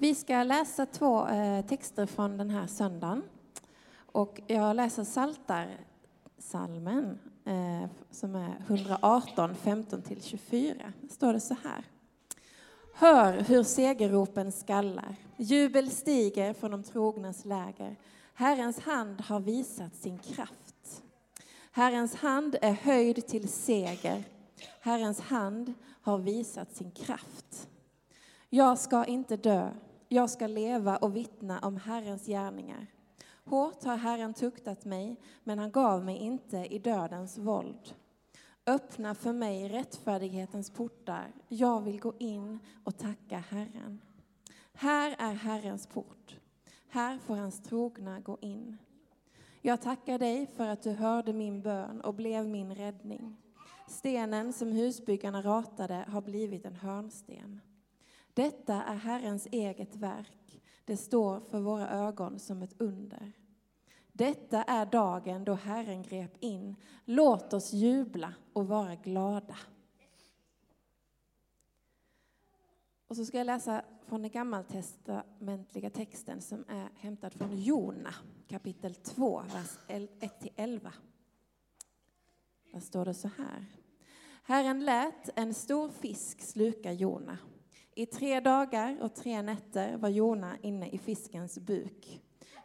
Vi ska läsa två eh, texter från den här söndagen. Och jag läser Saltar salmen eh, som är 118, 15-24. står det så här. Hör hur segerropen skallar. Jubel stiger från de trognas läger. Herrens hand har visat sin kraft. Herrens hand är höjd till seger. Herrens hand har visat sin kraft. Jag ska inte dö, jag ska leva och vittna om Herrens gärningar. Hårt har Herren tuktat mig, men han gav mig inte i dödens våld. Öppna för mig rättfärdighetens portar. Jag vill gå in och tacka Herren. Här är Herrens port. Här får hans trogna gå in. Jag tackar dig för att du hörde min bön och blev min räddning. Stenen som husbyggarna ratade har blivit en hörnsten. Detta är Herrens eget verk. Det står för våra ögon som ett under. Detta är dagen då Herren grep in. Låt oss jubla och vara glada. Och så ska jag läsa från den gammaltestamentliga texten som är hämtad från Jona, kapitel 2, vers 1-11. Där står det så här. Herren lät en stor fisk sluka Jona. I tre dagar och tre nätter var Jona inne i fiskens buk.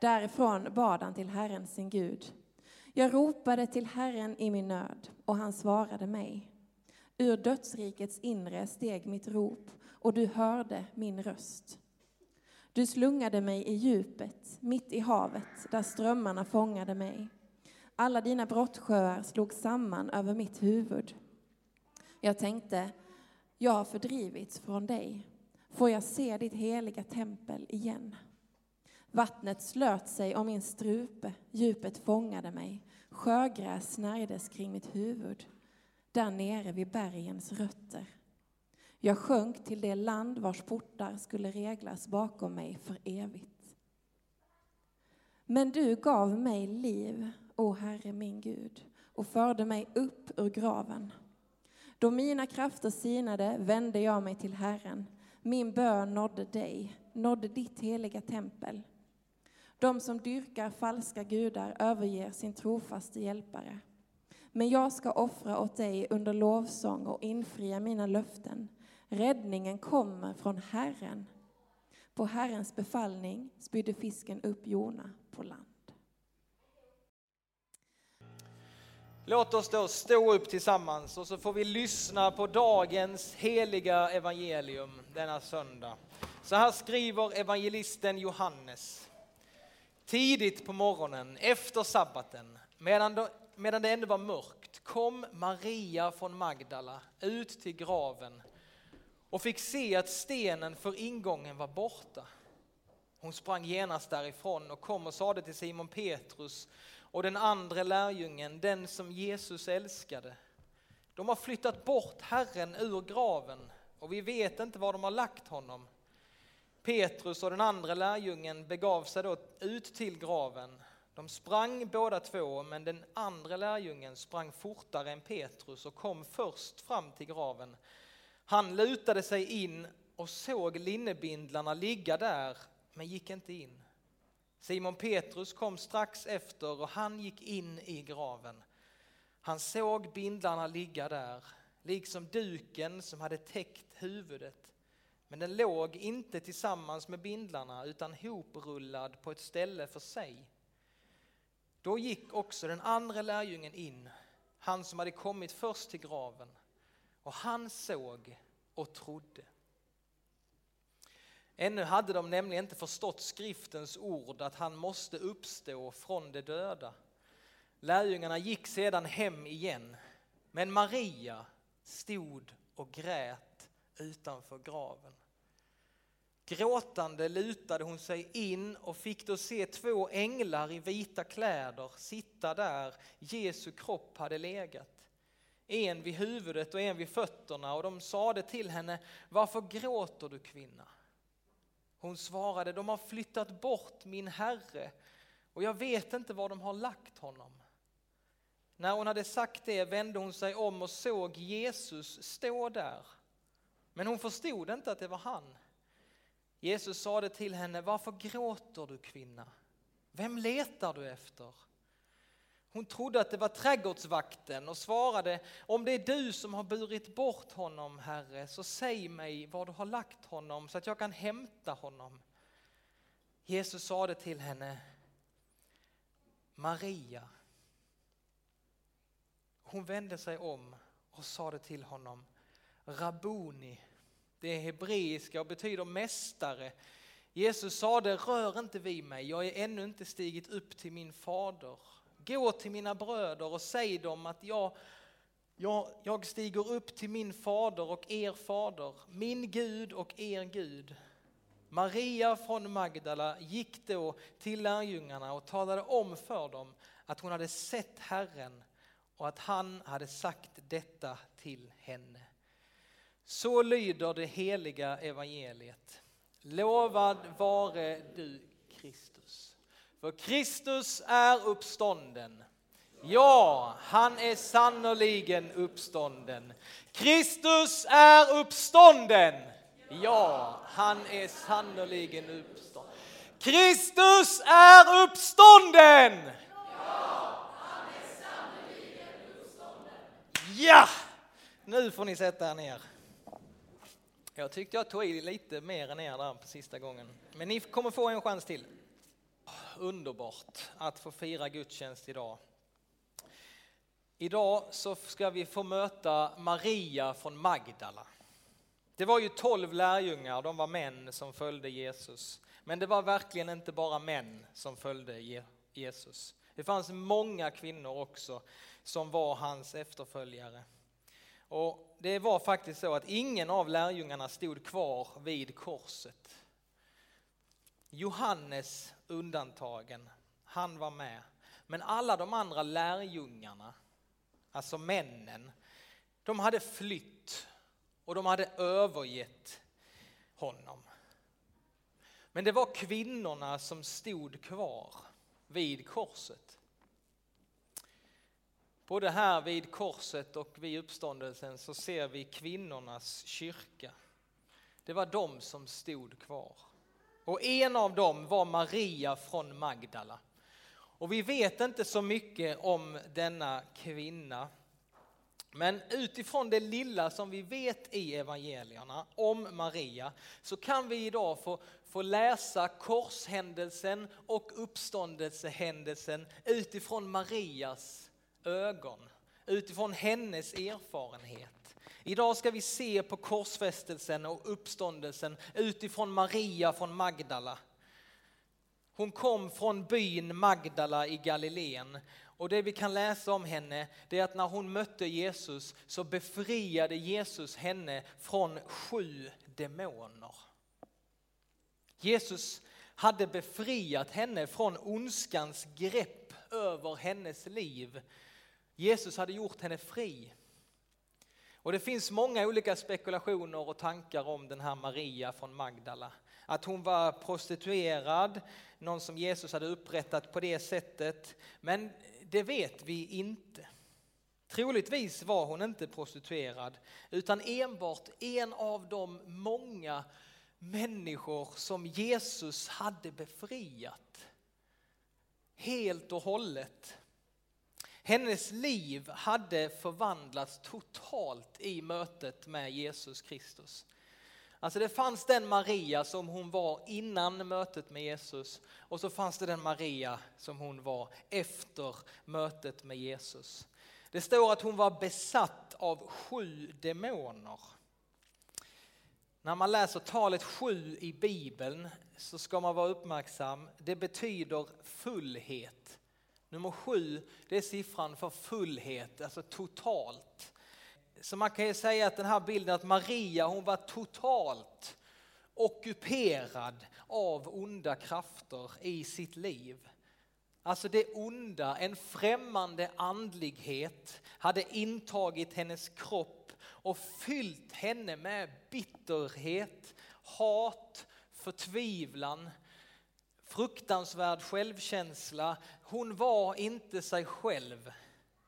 Därifrån bad han till Herren sin Gud. Jag ropade till Herren i min nöd, och han svarade mig. Ur dödsrikets inre steg mitt rop, och du hörde min röst. Du slungade mig i djupet, mitt i havet, där strömmarna fångade mig. Alla dina brottsjöar slog samman över mitt huvud. Jag tänkte, jag har fördrivits från dig. Får jag se ditt heliga tempel igen? Vattnet slöt sig om min strupe, djupet fångade mig. Sjögräs snärjdes kring mitt huvud, där nere vid bergens rötter. Jag sjönk till det land vars portar skulle reglas bakom mig för evigt. Men du gav mig liv, o Herre min Gud, och förde mig upp ur graven. Då mina krafter sinade vände jag mig till Herren. Min bön nådde dig, nådde ditt heliga tempel. De som dyrkar falska gudar överger sin trofaste hjälpare. Men jag ska offra åt dig under lovsång och infria mina löften. Räddningen kommer från Herren. På Herrens befallning spydde fisken upp Jona på land. Låt oss då stå upp tillsammans och så får vi lyssna på dagens heliga evangelium denna söndag. Så här skriver evangelisten Johannes. Tidigt på morgonen efter sabbaten, medan, då, medan det ännu var mörkt, kom Maria från Magdala ut till graven och fick se att stenen för ingången var borta. Hon sprang genast därifrån och kom och sade till Simon Petrus och den andra lärjungen, den som Jesus älskade. De har flyttat bort Herren ur graven och vi vet inte var de har lagt honom. Petrus och den andra lärjungen begav sig då ut till graven. De sprang båda två, men den andra lärjungen sprang fortare än Petrus och kom först fram till graven. Han lutade sig in och såg linnebindlarna ligga där, men gick inte in. Simon Petrus kom strax efter och han gick in i graven. Han såg bindlarna ligga där, liksom duken som hade täckt huvudet. Men den låg inte tillsammans med bindlarna utan hoprullad på ett ställe för sig. Då gick också den andra lärjungen in, han som hade kommit först till graven, och han såg och trodde. Ännu hade de nämligen inte förstått skriftens ord att han måste uppstå från de döda. Lärjungarna gick sedan hem igen, men Maria stod och grät utanför graven. Gråtande lutade hon sig in och fick då se två änglar i vita kläder sitta där Jesu kropp hade legat. En vid huvudet och en vid fötterna och de sade till henne, varför gråter du kvinna? Hon svarade, de har flyttat bort min herre och jag vet inte var de har lagt honom. När hon hade sagt det vände hon sig om och såg Jesus stå där. Men hon förstod inte att det var han. Jesus sade till henne, varför gråter du kvinna? Vem letar du efter? Hon trodde att det var trädgårdsvakten och svarade, om det är du som har burit bort honom, Herre, så säg mig var du har lagt honom så att jag kan hämta honom. Jesus sade till henne, Maria. Hon vände sig om och sade till honom, Rabuni. Det är hebreiska och betyder mästare. Jesus sade, rör inte vid mig, jag är ännu inte stigit upp till min fader. Gå till mina bröder och säg dem att jag, jag, jag stiger upp till min fader och er fader, min Gud och er Gud. Maria från Magdala gick då till lärjungarna och talade om för dem att hon hade sett Herren och att han hade sagt detta till henne. Så lyder det heliga evangeliet. Lovad vare du Kristus. För Kristus är uppstånden. Ja, han är sannoliken uppstånden. Kristus är uppstånden. Ja, han är sannoliken uppstånden. Kristus är uppstånden! Ja! Nu får ni sätta er ner. Jag tyckte jag tog i lite mer än er där på sista gången. Men ni kommer få en chans till. Underbart att få fira gudstjänst idag. Idag så ska vi få möta Maria från Magdala. Det var ju tolv lärjungar, de var män som följde Jesus. Men det var verkligen inte bara män som följde Jesus. Det fanns många kvinnor också som var hans efterföljare. Och det var faktiskt så att ingen av lärjungarna stod kvar vid korset. Johannes undantagen, han var med. Men alla de andra lärjungarna, alltså männen, de hade flytt och de hade övergett honom. Men det var kvinnorna som stod kvar vid korset. Både här vid korset och vid uppståndelsen så ser vi kvinnornas kyrka. Det var de som stod kvar. Och en av dem var Maria från Magdala. Och vi vet inte så mycket om denna kvinna. Men utifrån det lilla som vi vet i evangelierna om Maria så kan vi idag få, få läsa korshändelsen och uppståndelsehändelsen utifrån Marias ögon, utifrån hennes erfarenhet. Idag ska vi se på korsfästelsen och uppståndelsen utifrån Maria från Magdala. Hon kom från byn Magdala i Galileen och det vi kan läsa om henne det är att när hon mötte Jesus så befriade Jesus henne från sju demoner. Jesus hade befriat henne från ondskans grepp över hennes liv. Jesus hade gjort henne fri. Och det finns många olika spekulationer och tankar om den här Maria från Magdala. Att hon var prostituerad, någon som Jesus hade upprättat på det sättet. Men det vet vi inte. Troligtvis var hon inte prostituerad utan enbart en av de många människor som Jesus hade befriat. Helt och hållet. Hennes liv hade förvandlats totalt i mötet med Jesus Kristus. Alltså det fanns den Maria som hon var innan mötet med Jesus och så fanns det den Maria som hon var efter mötet med Jesus. Det står att hon var besatt av sju demoner. När man läser talet sju i Bibeln så ska man vara uppmärksam. Det betyder fullhet. Nummer sju, det är siffran för fullhet, alltså totalt. Så man kan ju säga att den här bilden att Maria hon var totalt ockuperad av onda krafter i sitt liv. Alltså det onda, en främmande andlighet hade intagit hennes kropp och fyllt henne med bitterhet, hat, förtvivlan, fruktansvärd självkänsla. Hon var inte sig själv.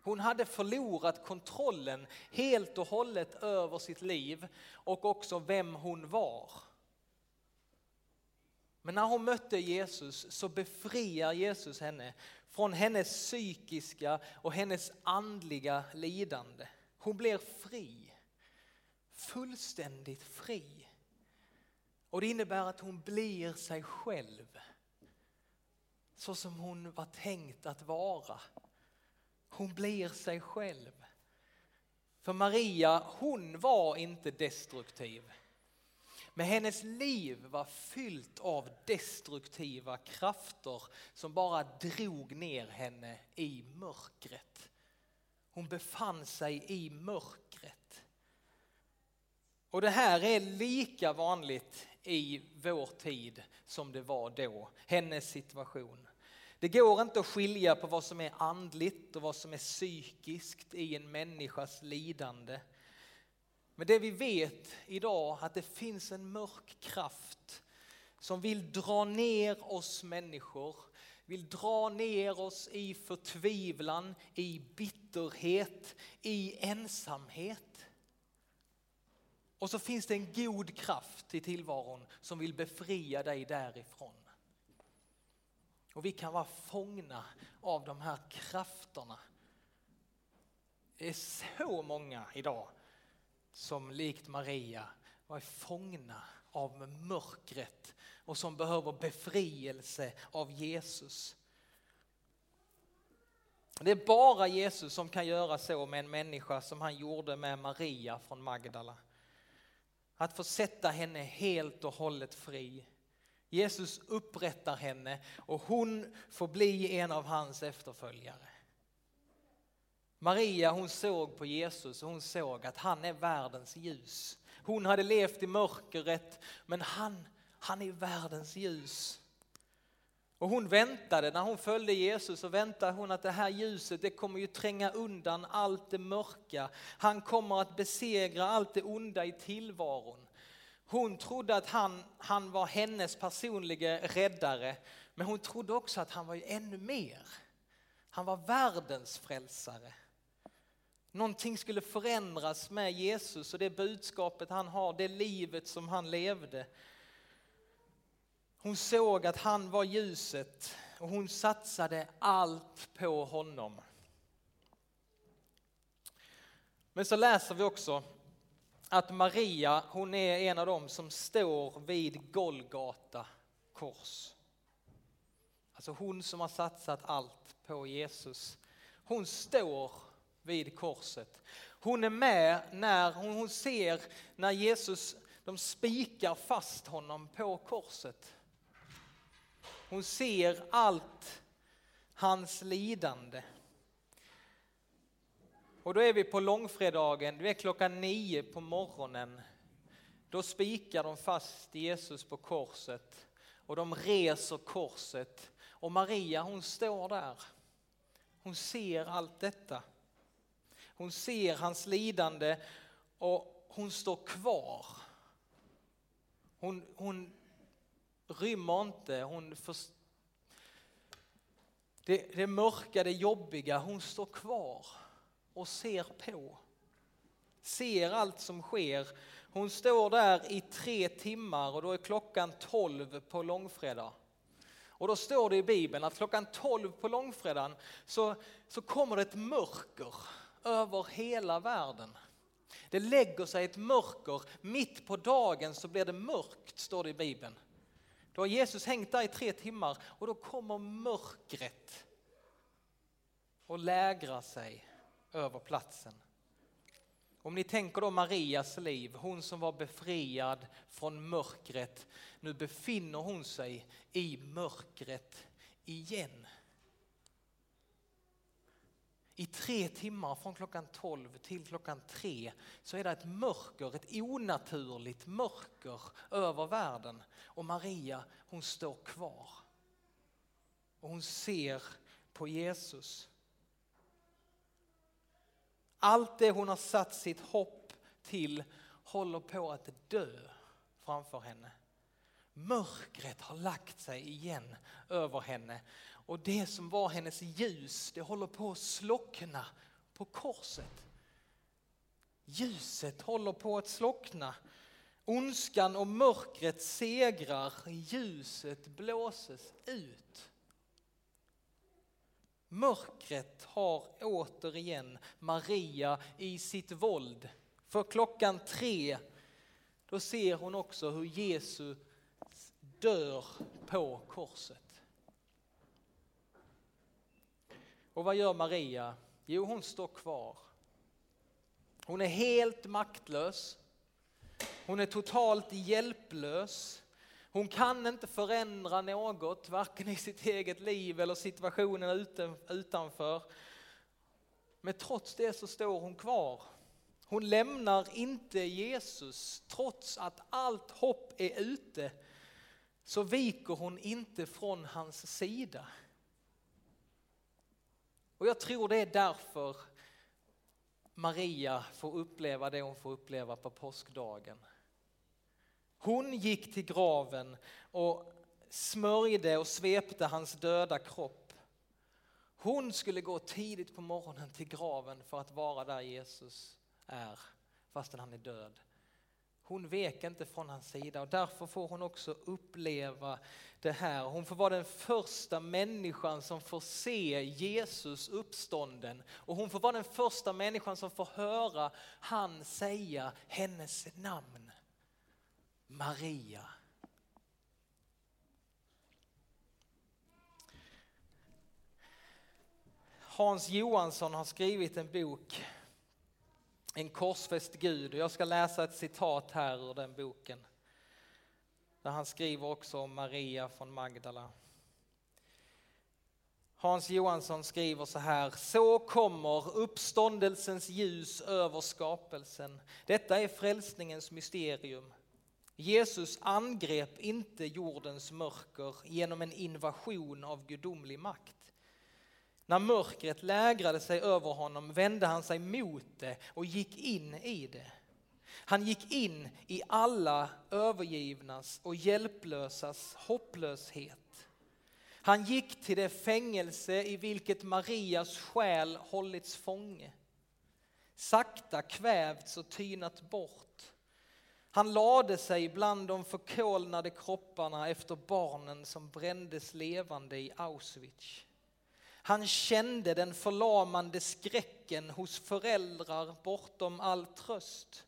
Hon hade förlorat kontrollen helt och hållet över sitt liv och också vem hon var. Men när hon mötte Jesus så befriar Jesus henne från hennes psykiska och hennes andliga lidande. Hon blir fri, fullständigt fri. Och det innebär att hon blir sig själv. Så som hon var tänkt att vara. Hon blir sig själv. För Maria, hon var inte destruktiv. Men hennes liv var fyllt av destruktiva krafter som bara drog ner henne i mörkret. Hon befann sig i mörkret. Och det här är lika vanligt i vår tid som det var då, hennes situation. Det går inte att skilja på vad som är andligt och vad som är psykiskt i en människas lidande. Men det vi vet idag att det finns en mörk kraft som vill dra ner oss människor, vill dra ner oss i förtvivlan, i bitterhet, i ensamhet. Och så finns det en god kraft i tillvaron som vill befria dig därifrån. Och vi kan vara fångna av de här krafterna. Det är så många idag som likt Maria var fångna av mörkret och som behöver befrielse av Jesus. Det är bara Jesus som kan göra så med en människa som han gjorde med Maria från Magdala. Att få sätta henne helt och hållet fri. Jesus upprättar henne och hon får bli en av hans efterföljare. Maria hon såg på Jesus och hon såg att han är världens ljus. Hon hade levt i mörkret men han, han är världens ljus. Och hon väntade, när hon följde Jesus så väntade hon att det här ljuset det kommer ju tränga undan allt det mörka. Han kommer att besegra allt det onda i tillvaron. Hon trodde att han, han var hennes personliga räddare men hon trodde också att han var ännu mer. Han var världens frälsare. Någonting skulle förändras med Jesus och det budskapet han har, det livet som han levde. Hon såg att han var ljuset och hon satsade allt på honom. Men så läser vi också att Maria, hon är en av dem som står vid Golgata kors. Alltså hon som har satsat allt på Jesus. Hon står vid korset. Hon är med när hon ser när Jesus, de spikar fast honom på korset. Hon ser allt hans lidande. Och då är vi på långfredagen, det är klockan nio på morgonen. Då spikar de fast Jesus på korset och de reser korset. Och Maria hon står där. Hon ser allt detta. Hon ser hans lidande och hon står kvar. Hon, hon rymmer inte, hon förstår det, det mörka, det jobbiga, hon står kvar och ser på. Ser allt som sker. Hon står där i tre timmar och då är klockan tolv på långfredag. Och då står det i Bibeln att klockan tolv på långfredagen så, så kommer det ett mörker över hela världen. Det lägger sig ett mörker, mitt på dagen så blir det mörkt, står det i Bibeln. Då har Jesus hängt där i tre timmar och då kommer mörkret och lägrar sig över platsen. Om ni tänker då Marias liv, hon som var befriad från mörkret, nu befinner hon sig i mörkret igen. I tre timmar från klockan 12 till klockan 3 så är det ett mörker, ett onaturligt mörker över världen. Och Maria hon står kvar. Och hon ser på Jesus. Allt det hon har satt sitt hopp till håller på att dö framför henne. Mörkret har lagt sig igen över henne och det som var hennes ljus, det håller på att slockna på korset. Ljuset håller på att slockna Ondskan och mörkret segrar, ljuset blåses ut. Mörkret har återigen Maria i sitt våld. För klockan tre, då ser hon också hur Jesus dör på korset. Och vad gör Maria? Jo, hon står kvar. Hon är helt maktlös. Hon är totalt hjälplös. Hon kan inte förändra något, varken i sitt eget liv eller situationen utanför. Men trots det så står hon kvar. Hon lämnar inte Jesus. Trots att allt hopp är ute så viker hon inte från hans sida. Och jag tror det är därför Maria får uppleva det hon får uppleva på påskdagen. Hon gick till graven och smörjde och svepte hans döda kropp. Hon skulle gå tidigt på morgonen till graven för att vara där Jesus är, fastän han är död. Hon vek inte från hans sida och därför får hon också uppleva det här. Hon får vara den första människan som får se Jesus uppstånden och hon får vara den första människan som får höra han säga hennes namn. Maria. Hans Johansson har skrivit en bok, En korsfäst Gud. och Jag ska läsa ett citat här ur den boken. Där han skriver också om Maria från Magdala. Hans Johansson skriver så här, så kommer uppståndelsens ljus över skapelsen. Detta är frälsningens mysterium. Jesus angrep inte jordens mörker genom en invasion av gudomlig makt. När mörkret lägrade sig över honom vände han sig mot det och gick in i det. Han gick in i alla övergivnas och hjälplösas hopplöshet. Han gick till det fängelse i vilket Marias själ hållits fånge. Sakta kvävts och tynat bort han lade sig bland de förkolnade kropparna efter barnen som brändes levande i Auschwitz. Han kände den förlamande skräcken hos föräldrar bortom all tröst.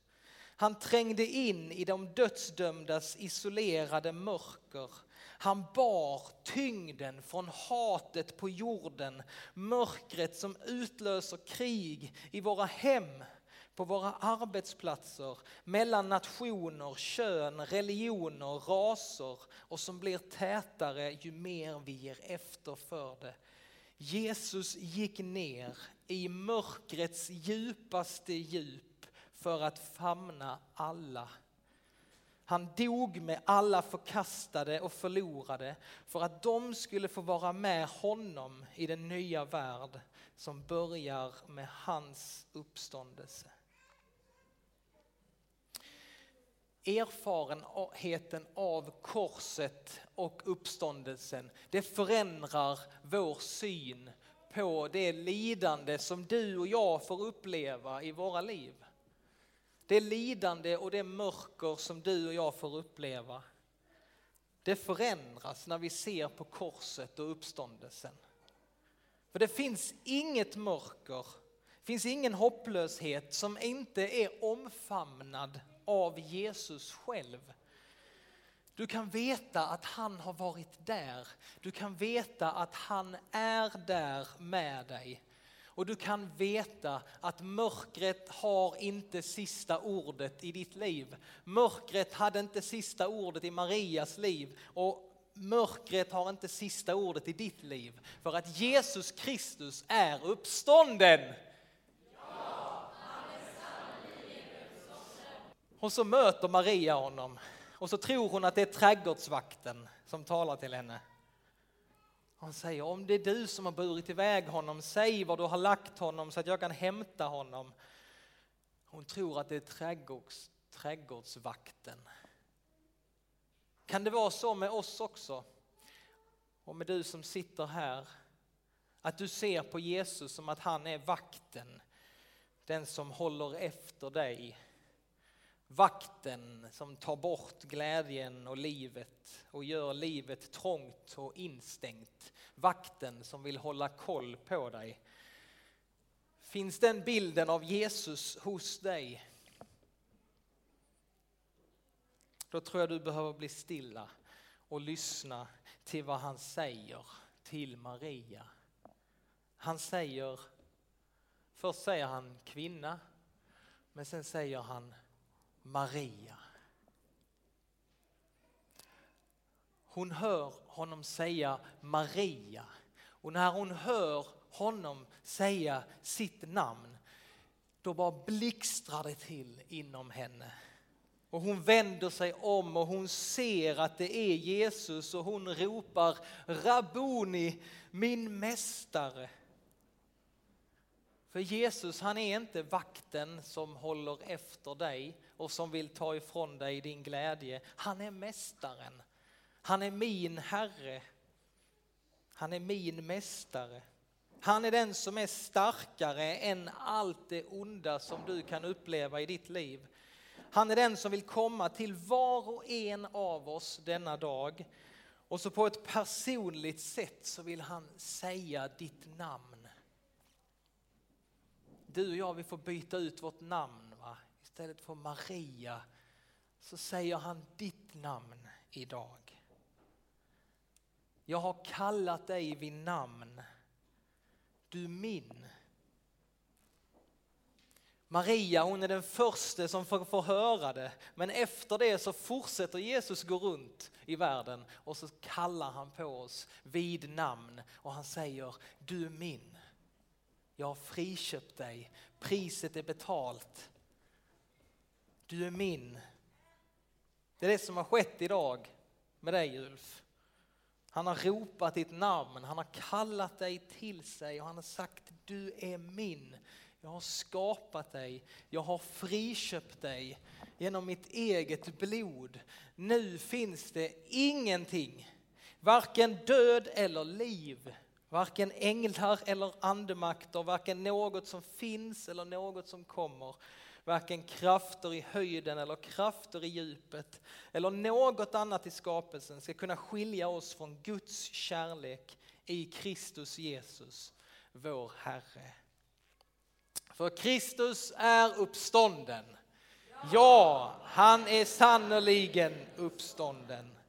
Han trängde in i de dödsdömdas isolerade mörker. Han bar tyngden från hatet på jorden, mörkret som utlöser krig i våra hem, på våra arbetsplatser, mellan nationer, kön, religioner, raser och som blir tätare ju mer vi ger efter för det. Jesus gick ner i mörkrets djupaste djup för att famna alla. Han dog med alla förkastade och förlorade för att de skulle få vara med honom i den nya värld som börjar med hans uppståndelse. Erfarenheten av korset och uppståndelsen, det förändrar vår syn på det lidande som du och jag får uppleva i våra liv. Det lidande och det mörker som du och jag får uppleva, det förändras när vi ser på korset och uppståndelsen. För det finns inget mörker, det finns ingen hopplöshet som inte är omfamnad av Jesus själv. Du kan veta att han har varit där. Du kan veta att han är där med dig. Och du kan veta att mörkret har inte sista ordet i ditt liv. Mörkret hade inte sista ordet i Marias liv och mörkret har inte sista ordet i ditt liv. För att Jesus Kristus är uppstånden. Och så möter Maria honom och så tror hon att det är trädgårdsvakten som talar till henne. Hon säger om det är du som har burit iväg honom, säg var du har lagt honom så att jag kan hämta honom. Hon tror att det är trädgårds, trädgårdsvakten. Kan det vara så med oss också? Och med du som sitter här, att du ser på Jesus som att han är vakten, den som håller efter dig Vakten som tar bort glädjen och livet och gör livet trångt och instängt. Vakten som vill hålla koll på dig. Finns den bilden av Jesus hos dig? Då tror jag du behöver bli stilla och lyssna till vad han säger till Maria. Han säger, först säger han kvinna, men sen säger han Maria. Hon hör honom säga Maria och när hon hör honom säga sitt namn då bara blixtrar det till inom henne. Och hon vänder sig om och hon ser att det är Jesus och hon ropar Rabuni, min mästare. För Jesus han är inte vakten som håller efter dig och som vill ta ifrån dig din glädje. Han är mästaren. Han är min Herre. Han är min mästare. Han är den som är starkare än allt det onda som du kan uppleva i ditt liv. Han är den som vill komma till var och en av oss denna dag. Och så på ett personligt sätt så vill han säga ditt namn. Du och jag, vi får byta ut vårt namn. Va? Istället för Maria så säger han ditt namn idag. Jag har kallat dig vid namn. Du min. Maria hon är den första som får, får höra det men efter det så fortsätter Jesus gå runt i världen och så kallar han på oss vid namn och han säger du är min. Jag har friköpt dig, priset är betalt. Du är min. Det är det som har skett idag med dig Ulf. Han har ropat ditt namn, han har kallat dig till sig och han har sagt du är min. Jag har skapat dig, jag har friköpt dig genom mitt eget blod. Nu finns det ingenting, varken död eller liv, varken änglar eller andemakter, varken något som finns eller något som kommer. Varken krafter i höjden eller krafter i djupet eller något annat i skapelsen ska kunna skilja oss från Guds kärlek i Kristus Jesus, vår Herre. För Kristus är uppstånden. Ja, han är sannoliken uppstånden.